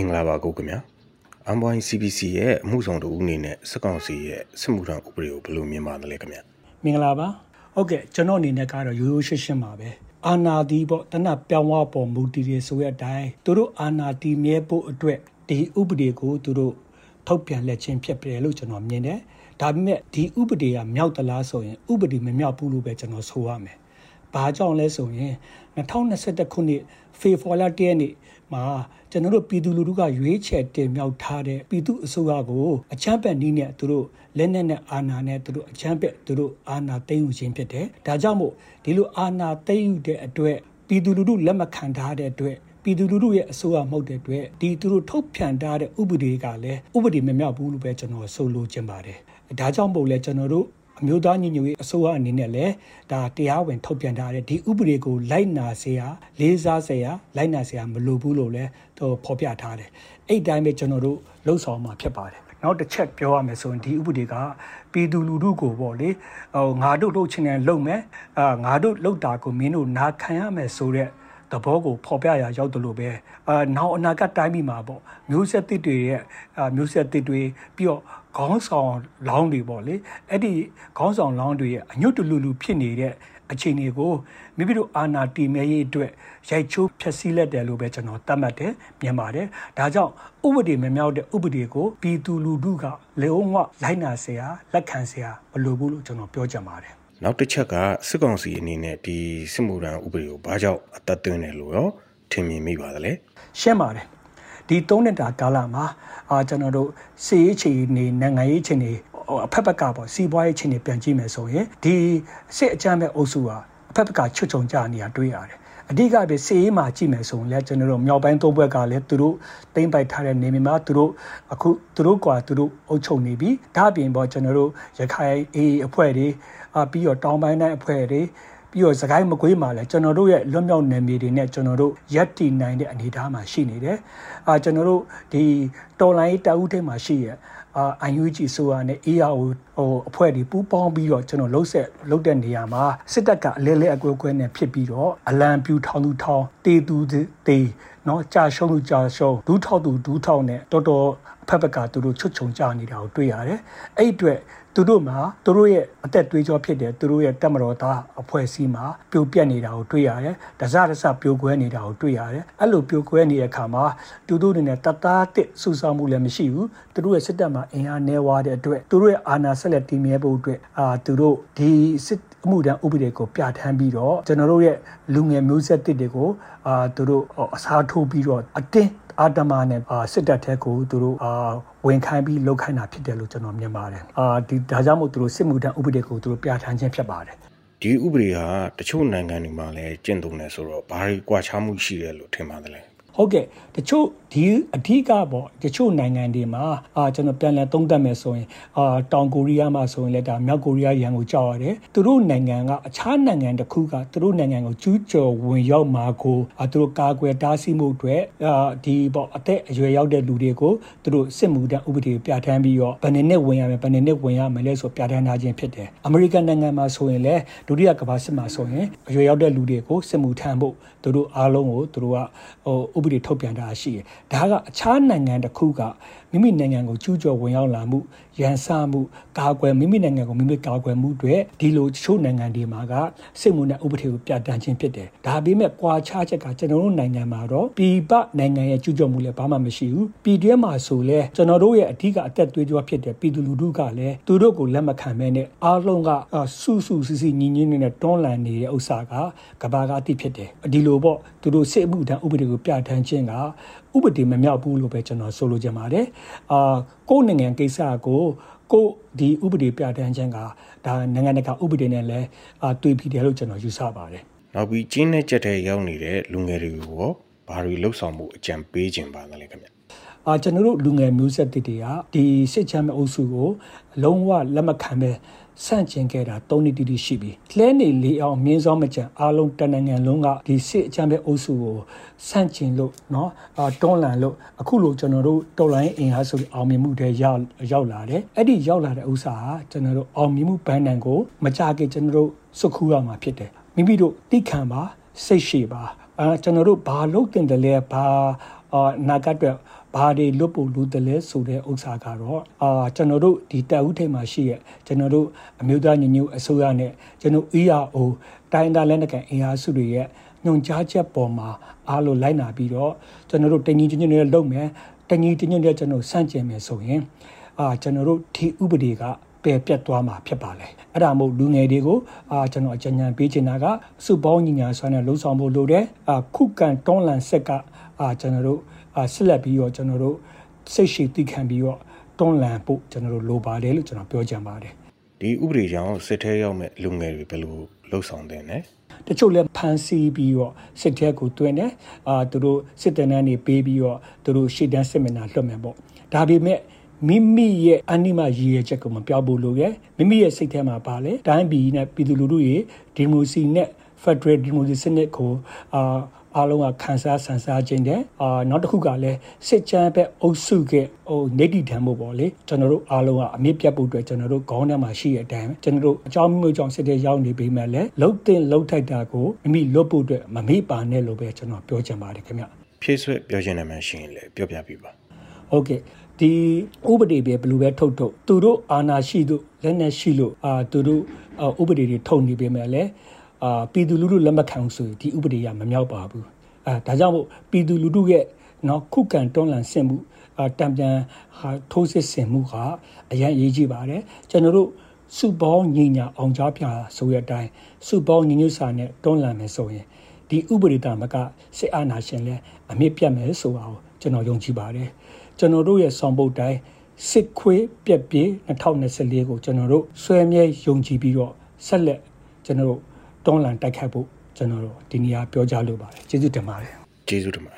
င်္ဂလာပါကိုခင်ဗျာ M1 CBC ရဲ့အမှုဆောင်တူအနေနဲ့စက်ကောင်စီရဲ့စစ်မှုထမ်းဥပဒေကိုဘယ်လိုမြင်ပါသလဲခင်ဗျာမင်္ဂလာပါဟုတ်ကဲ့ကျွန်တော်အနေနဲ့ကတော့ရိုးရိုးရှင်းရှင်းပါပဲအာနာတီပေါ့တနပြောင်းဝပေါ်မူတည်ရဆိုတဲ့အတိုင်းသူတို့အာနာတီမြဲဖို့အတွက်ဒီဥပဒေကိုသူတို့ထုတ်ပြန်လက်ချင်းဖြစ်တယ်လို့ကျွန်တော်မြင်တယ်ဒါပေမဲ့ဒီဥပဒေကမြောက်သလားဆိုရင်ဥပဒေမမြောက်ဘူးလို့ပဲကျွန်တော်ဆိုရမယ် ဘာကြောင့်လဲဆိုရင်2021ခုနှစ်ဖေဖော်ဝါရီလ1ရက်နေ့မှာကျွန်တော်တို့ပြည်သူလူထုကရွေးချယ်တင်မြှောက်ထားတဲ့ပြည်သူအစိုးရကိုအချမ်းပက်နည်းနဲ့သူတို့လက်နက်နဲ့အာဏာနဲ့သူတို့အချမ်းပက်သူတို့အာဏာသိမ်းယူခြင်းဖြစ်တယ်။ဒါကြောင့်မို့ဒီလိုအာဏာသိမ်းယူတဲ့အတွက်ပြည်သူလူထုလက်မခံထားတဲ့အတွက်ပြည်သူလူထုရဲ့အစိုးရမဟုတ်တဲ့အတွက်ဒီသူတို့ထုတ်ပြန်ထားတဲ့ဥပဒေကလည်းဥပဒေမမြောက်ဘူးလို့ပဲကျွန်တော်ဆိုလိုချင်ပါတယ်။ဒါကြောင့်မို့လဲကျွန်တော်တို့ အမျိုးသားညီညွတ်ရေးအစိုးရအနေနဲ့လည်းဒါတရားဝင်ထုတ်ပြန်ထားတဲ့ဒီဥပဒေကိုလိုက်နာစေရလေးစားစေရလိုက်နာစေရမလိုဘူးလို့လည်းသူဖော်ပြထားတယ်အဲ့တိုင်းပဲကျွန်တော်တို့လှုပ်ဆောင်မှာဖြစ်ပါတယ်နောက်တစ်ချက်ပြောရမယ်ဆိုရင်ဒီဥပဒေကပြည်သူလူထုကိုပေါ့လေဟိုငါတို့လှုပ်ချင်တယ်လှုပ်မယ်အာငါတို့လှုပ်တာကိုမင်းတို့နာခံရမယ်ဆိုတဲ့ သဘောကိုဖော်ပြရာရောက်တယ်လို့ပဲအာနောက်အနာဂတ်တိုင်းပြည်မှာပေါ့မျိုးဆက်တစ်တွေရဲ့မျိုးဆက်တစ်တွေပြီးတော့ခေါင်းဆောင်လောင်းတွေပေါ့လေအဲ့ဒီခေါင်းဆောင်လောင်းတွေရဲ့အညွတ်တလူလူဖြစ်နေတဲ့အခြေအနေကိုမိမိတို့အာဏာတည်မြဲရေးအတွက်ရိုက်ချိုးဖျက်ဆီးလက်တယ်လို့ပဲကျွန်တော်သတ်မှတ်တယ်မြင်ပါတယ်ဒါကြောင့်ဥပဒေမမြောက်တဲ့ဥပဒေကိုပြည်သူလူထုကလေအောင်ဝလိုက်နာเสียလက်ခံเสียမလိုဘူးလို့ကျွန်တော်ပြောချင်ပါတယ် ။ နောက်တစ်ချက်ကစစ်ကောင်စီအနေနဲ့ဒီစစ်မှုထမ်းဥပဒေကိုဘာကြောင့်အသက်သွင်းတယ်လို့ရောထင်မြင်မိပါသလဲရှင်းပါတယ်ဒီ၃နှစ်တာကာလမှာအာကျွန်တော်တို့စီရေးချီနေနိုင်ငံရေးချီနေအဖက်ဖက်ကပေါ့စီးပွားရေးချီနေပြန်ကြည့်မယ်ဆိုရင်ဒီစစ်အကြမ်းမဲ့အုပ်စုဟာအဖက်ဖက်ကချွတ်ချုံကြနေတာတွေ့ရတယ်အဓိကပဲစီရေးမှာကြည့်မယ်ဆိုရင်လည်းကျွန်တော်တို့မြောက်ပိုင်းသုံးဘက်ကလည်းသူတို့တိမ့်ပိုက်ထားတဲ့နေမြေမှာသူတို့အခုသူတို့ကွာသူတို့အုပ်ချုပ်နေပြီဒါအပြင်ပေါ့ကျွန်တော်တို့ရခိုင်အေးအဖွဲ့တွေ အပြီးတော့တောင်ပိုင်းတိုင်းအဖွဲ့တွေပြီးတော့စကိုင်းမကွေးမှာလည်းကျွန်တော်တို့ရဲ့လွတ်မြောက်နယ်မြေတွေနဲ့ကျွန်တော်တို့ရက်တည်နိုင်တဲ့အနေအထားမှာရှိနေတယ်။အာကျွန်တော်တို့ဒီတော်လိုင်းတအုပ်ထဲမှာရှိရအာ UNG ဆိုတာနဲ့ ARO ဟိုအဖွဲ့တွေပူးပေါင်းပြီးတော့ကျွန်တော်လှုပ်ဆက်လှုပ်တဲ့နေရာမှာစစ်တပ်ကအလဲလဲအကွဲကွဲနဲ့ဖြစ်ပြီးတော့အလံပြူထောင်သူထောင်တေသူ တေနော်ကြာရှုံးသူကြာရှုံးဒူးထောက်သူဒူးထောက်နဲ့တော်တော်ဖက်ဖက်ကသူတို့ချွတ်ချုံကြနေတာကိုတွေ့ရတယ်။အဲ့အတွက်သူတို့မှာသူတို့ရဲ့အသက်သွေးကြောဖြစ်တဲ့သူတို့ရဲ့တက်မတော်သားအဖွဲ့အစည်းမှာပြိုပြက်နေတာကိုတွေ့ရတယ်။ဒဇဒဇပြိုကွဲနေတာကိုတွေ့ရတယ်။အဲ့လိုပြိုကွဲနေတဲ့အခါမှာသူတို့တွေနဲ့တသားတစ်စူဆောင်းမှုလည်းမရှိဘူး။သူတို့ရဲ့စစ်တပ်မှာအင်အားနည်းဝါးတဲ့အတွက်သူတို့ရဲ့အာဏာဆက်လက်တည်မြဲဖို့အတွက်အာသူတို့ဒီစစ်အမှုတန်းဥပဒေကိုပြဋ္ဌာန်းပြီးတော့ကျွန်တော်တို့ရဲ့လူငယ်မျိုးဆက်တစ်တွေကိုအာသူတို့အစားထိုးပြီးတော့အတင်းအာတမနဲ့စစ်တပ်ထဲကိုသူတို့အာဝင်ခိုင်းပြီးလှုပ်ခိုင်းတာဖြစ်တယ်လို့ကျွန်တော်မြင်ပါတယ်အာဒီဒါကြောင့်မို့သူတို့စစ်မှုထမ်းဥပဒေကိုသူတို့ပြဋ္ဌာန်းခြင်းဖြစ်ပါတယ်ဒီဥပဒေဟာတချို့နိုင်ငံတွေမှာလည်းကျင့်သုံးနေဆိုတော့ဘာတွေကွာခြားမှုရှိတယ်လို့ထင်ပါတယ်လဲ ဟုတ်ကဲ့တချို့ဒီအဓိကပေါ့တချို့နိုင်ငံတွေမှာအာကျွန်တော်ပြန်လည်သုံးသပ်မယ်ဆိုရင်အာတောင်ကိုရီးယားမှာဆိုရင်လည်းဒါမြောက်ကိုရီးယားရန်ကိုကြောက်ရတယ်သူတို့နိုင်ငံကအခြားနိုင်ငံတစ်ခုကသူတို့နိုင်ငံကိုကျူးကျော်ဝင်ရောက်မှာကိုအာသူတို့ကာကွယ်တားဆီးမှုအတွက်အာဒီပေါ့အသက်အရွယ်ရောက်တဲ့လူတွေကိုသူတို့စစ်မှုထမ်းဥပဒေပြဋ္ဌာန်းပြီးတော့ဘယ်နှစ်နှစ်ဝင်ရမယ်ဘယ်နှစ်နှစ်ဝင်ရမယ်လဲဆိုပြဋ္ဌာန်းထားခြင်းဖြစ်တယ်အမေရိကန်နိုင်ငံမှာဆိုရင်လည်းဒုတိယကမ္ဘာစစ်မှာဆိုရင်အရွယ်ရောက်တဲ့လူတွေကိုစစ်မှုထမ်းဖို့သူတို့အားလုံးကိုသူတို့ကဟိုဥပဒေထုတ်ပြန်တာရှိတယ်ဒါကအခြားနိုင်ငံတစ်ခုကမိမိနိုင်ငံကိုကျူးကျော်ဝင်ရောက်လာမှုရန်စမှုကာကွယ်မိမိနိုင်ငံကိုမိမိကာကွယ်မှုတွေဒီလိုချို့နိုင်ငံတွေမှာကစစ်မှုနဲ့ဥပဒေကိုပြဋ္ဌာန်းခြင်းဖြစ်တယ်ဒါပေမဲ့ကွာခြားချက်ကကျွန်တော်တို့နိုင်ငံမှာတော့ပြည်ပနိုင်ငံရဲ့ကျူးကျော်မှုလည်းဘာမှမရှိဘူးပြည်တွင်းမှာဆိုလဲကျွန်တော်တို့ရဲ့အဓိကအသက်သွေးကြောဖြစ်တဲ့ပြည်သူလူထုကလည်းသူတို့ကိုလက်မခံမဲနဲ့အားလုံးကစုစုစည်းစည်းညီညွတ်နေတဲ့တွန်းလှန်နေတဲ့ဥစ္စာကကဘာကအတိဖြစ်တယ်ဒီလိုပေါ့သူတို့စစ်မှုထမ်းဥပဒေကိုပြဋ္ဌာန်းခြင်းကဥပဒေမမြောက်ဘူးလို့ပဲကျွန်တော်ဆိုလိုချင်ပါတယ်အာကိုယ်နိုင်ငံကိစ္စကိုကိုဒီဥပဒေပြဋ္ဌာန်းခြင်းကဒါနိုင်ငံတကာဥပဒေနဲ့လည်းအာတွေ့ပြီးတယ်လို့ကျွန်တော်ယူဆပါတယ်နောက်ပြီးကျင်းတဲ့ချက်တွေရောက်နေတဲ့လူငယ်တွေကိုရောဘာတွေလှုပ်ဆောင်မှုအကြံပေးခြင်းပါလဲခင်ဗျ အာကျွန်တော်တို့လူငယ်မျိုးဆက်တွေကဒီစစ်ချမ်းမဲ့အုပ်စုကိုလုံးဝလက်မခံပဲဆန့်ကျင်ခဲ့တာ၃နှစ်တိတိရှိပြီ။လဲနေလေးအောင်မြင်းစောမကြံအားလုံးတနင်္ဂနွေလုံးကဒီစစ်အကြမ်းဖက်အုပ်စုကိုဆန့်ကျင်လို့เนาะအာတွန်းလှန်လို့အခုလိုကျွန်တော်တို့တော်လိုင်းအင်အားဆိုအောင်မြင်မှုတွေရောက်ရောက်လာတယ်။အဲ့ဒီရောက်လာတဲ့ဥစ္စာဟာကျွန်တော်တို့အောင်မြင်မှုဘန်းတန်ကိုမကြခင်ကျွန်တော်တို့စုခူးရမှာဖြစ်တယ်။မိမိတို့တိခံပါစိတ်ရှိပါအာကျွန်တော်တို့ဘာလုပ်တင်တယ်လဲဘာအာနာဂတ်အတွက် ဘာတွေလွတ်ဖို့လိုတယ်လဲဆိုတဲ့ဥစ္စာကတော့အာကျွန်တော်တို့ဒီတပ်ဦးထိပ်မှာရှိရဲ့ကျွန်တော်တို့အမျိုးသားညီညွတ်အစိုးရနဲ့ကျွန်တော် ERO တိုင်းဒေသလက်နက်ကန်အင်အားစုတွေရဲ့ညွန်ကြားချက်ပေါ်မှာအားလို့လိုက်နာပြီးတော့ကျွန်တော်တို့တညီချင်းချင်းတွေလုပ်မယ်တညီချင်းချင်းတွေကျွန်တော်စန့်ကျင်မယ်ဆိုရင်အာကျွန်တော်တို့ဒီဥပဒေကပယ်ပြတ်သွားမှာဖြစ်ပါလေအဲ့ဒါမို့လူငယ်တွေကိုအာကျွန်တော်အကြံဉာဏ်ပေးချင်တာကစုပေါင်းညီညာဆွမ်းနဲ့လှုံ့ဆော်ဖို့လိုတယ်အာခုကန်တွန်းလန်ဆက်က အာကျွန်တော်တို့အာဆက်လက်ပြီးတော့ကျွန်တော်တို့စိတ်ရှိသိခံပြီးတော့တွန်းလန်ဖို့ကျွန်တော်တို့လိုပါတယ်လို့ကျွန်တော်ပြောချင်ပါတယ်ဒီဥပဒေကြောင့်စစ်ထဲရောက်မဲ့လူငယ်တွေဘယ်လိုလှုပ်ဆောင်တဲ့လဲတချို့လည်းဖန်ဆီးပြီးတော့စစ်တပ်ကိုတွင်းတယ်အာသူတို့စစ်တမ်းတွေပေးပြီးတော့သူတို့ရှေ့တန်းစစ်မနာလွှတ်မယ်ပေါ့ဒါပေမဲ့မိမိရဲ့အနိမရည်ရချက်ကိုမပြောက်ဘူးလို့ရဲ့မိမိရဲ့စိတ်ထဲမှာပါလေတိုင်းပြည်နဲ့ပြည်သူလူထုရဲ့ဒီမိုစီနဲ့ Federal Democracy စနစ်ကိုအာ အားလုံးကခန်းစားဆန်စားခြင်းတဲ့အာနောက်တစ်ခုကလည်းစစ်ချမ်းပဲအုပ်စုကဟိုနေတီထံဖို့ပေါ့လေကျွန်တော်တို့အားလုံးကအမြင့်ပြတ်ဖို့အတွက်ကျွန်တော်တို့ခေါင်းထဲမှာရှိတဲ့အတိုင်းကျွန်တော်တို့အကြောင်းမျိုးကြောင့်စစ်တဲ့ရောက်နေပေမဲ့လည်းလှုပ်တင်လှုပ်ထိုက်တာကိုမိမိလွတ်ဖို့အတွက်မမေ့ပါနဲ့လို့ပဲကျွန်တော်ပြောချင်ပါတယ်ခင်ဗျဖြည့်ဆွက်ပြောချင်တယ်မှရှိရင်လည်းပြောပြပြပါဟုတ်ကဲ့ဒီဥပဒေပဲဘယ်လိုပဲထုတ်ထုတ်သူတို့အာဏာရှိသူလက်နက်ရှိလို့အာသူတို့ဥပဒေတွေထုတ်နေပေမဲ့လည်း အာပြည်သူလူထုလက်မခံဆိုရင်ဒီဥပဒေကမမြောက်ပါဘူးအဲဒါကြောင့်မို့ပြည်သူလူထုရဲ့နော်ခုခံတွန်းလှန်ဆင်မှုအာတံပြန်ဟာထိုးစစ်ဆင်မှုကအရင်အရေးကြီးပါတယ်ကျွန်တော်တို့စုပေါင်းညီညာအောင်ကြားပြဆိုရတဲ့အတိုင်းစုပေါင်းညီညွတ်စာနဲ့တွန်းလှန်မယ်ဆိုရင်ဒီဥပဒေတာမကစစ်အာဏာရှင်လဲအမြင့်ပြတ်မယ်ဆိုတာကိုကျွန်တော်ယုံကြည်ပါတယ်ကျွန်တော်တို့ရဲ့ဆောင်ပုတ်တိုင်းစစ်ခွေးပြက်ပြေး2024ကိုကျွန်တော်တို့ဆွဲမြဲယုံကြည်ပြီးတော့ဆက်လက်ကျွန်တော်တို့ တွန်းလှန်တိုက်ခိုက်ဖို့ကျွန်တော်တို့ဒီနေရာပြောကြားလိုပါတယ်ကျေးဇူးတင်ပါတယ်ကျေးဇူးတင်ပါတယ်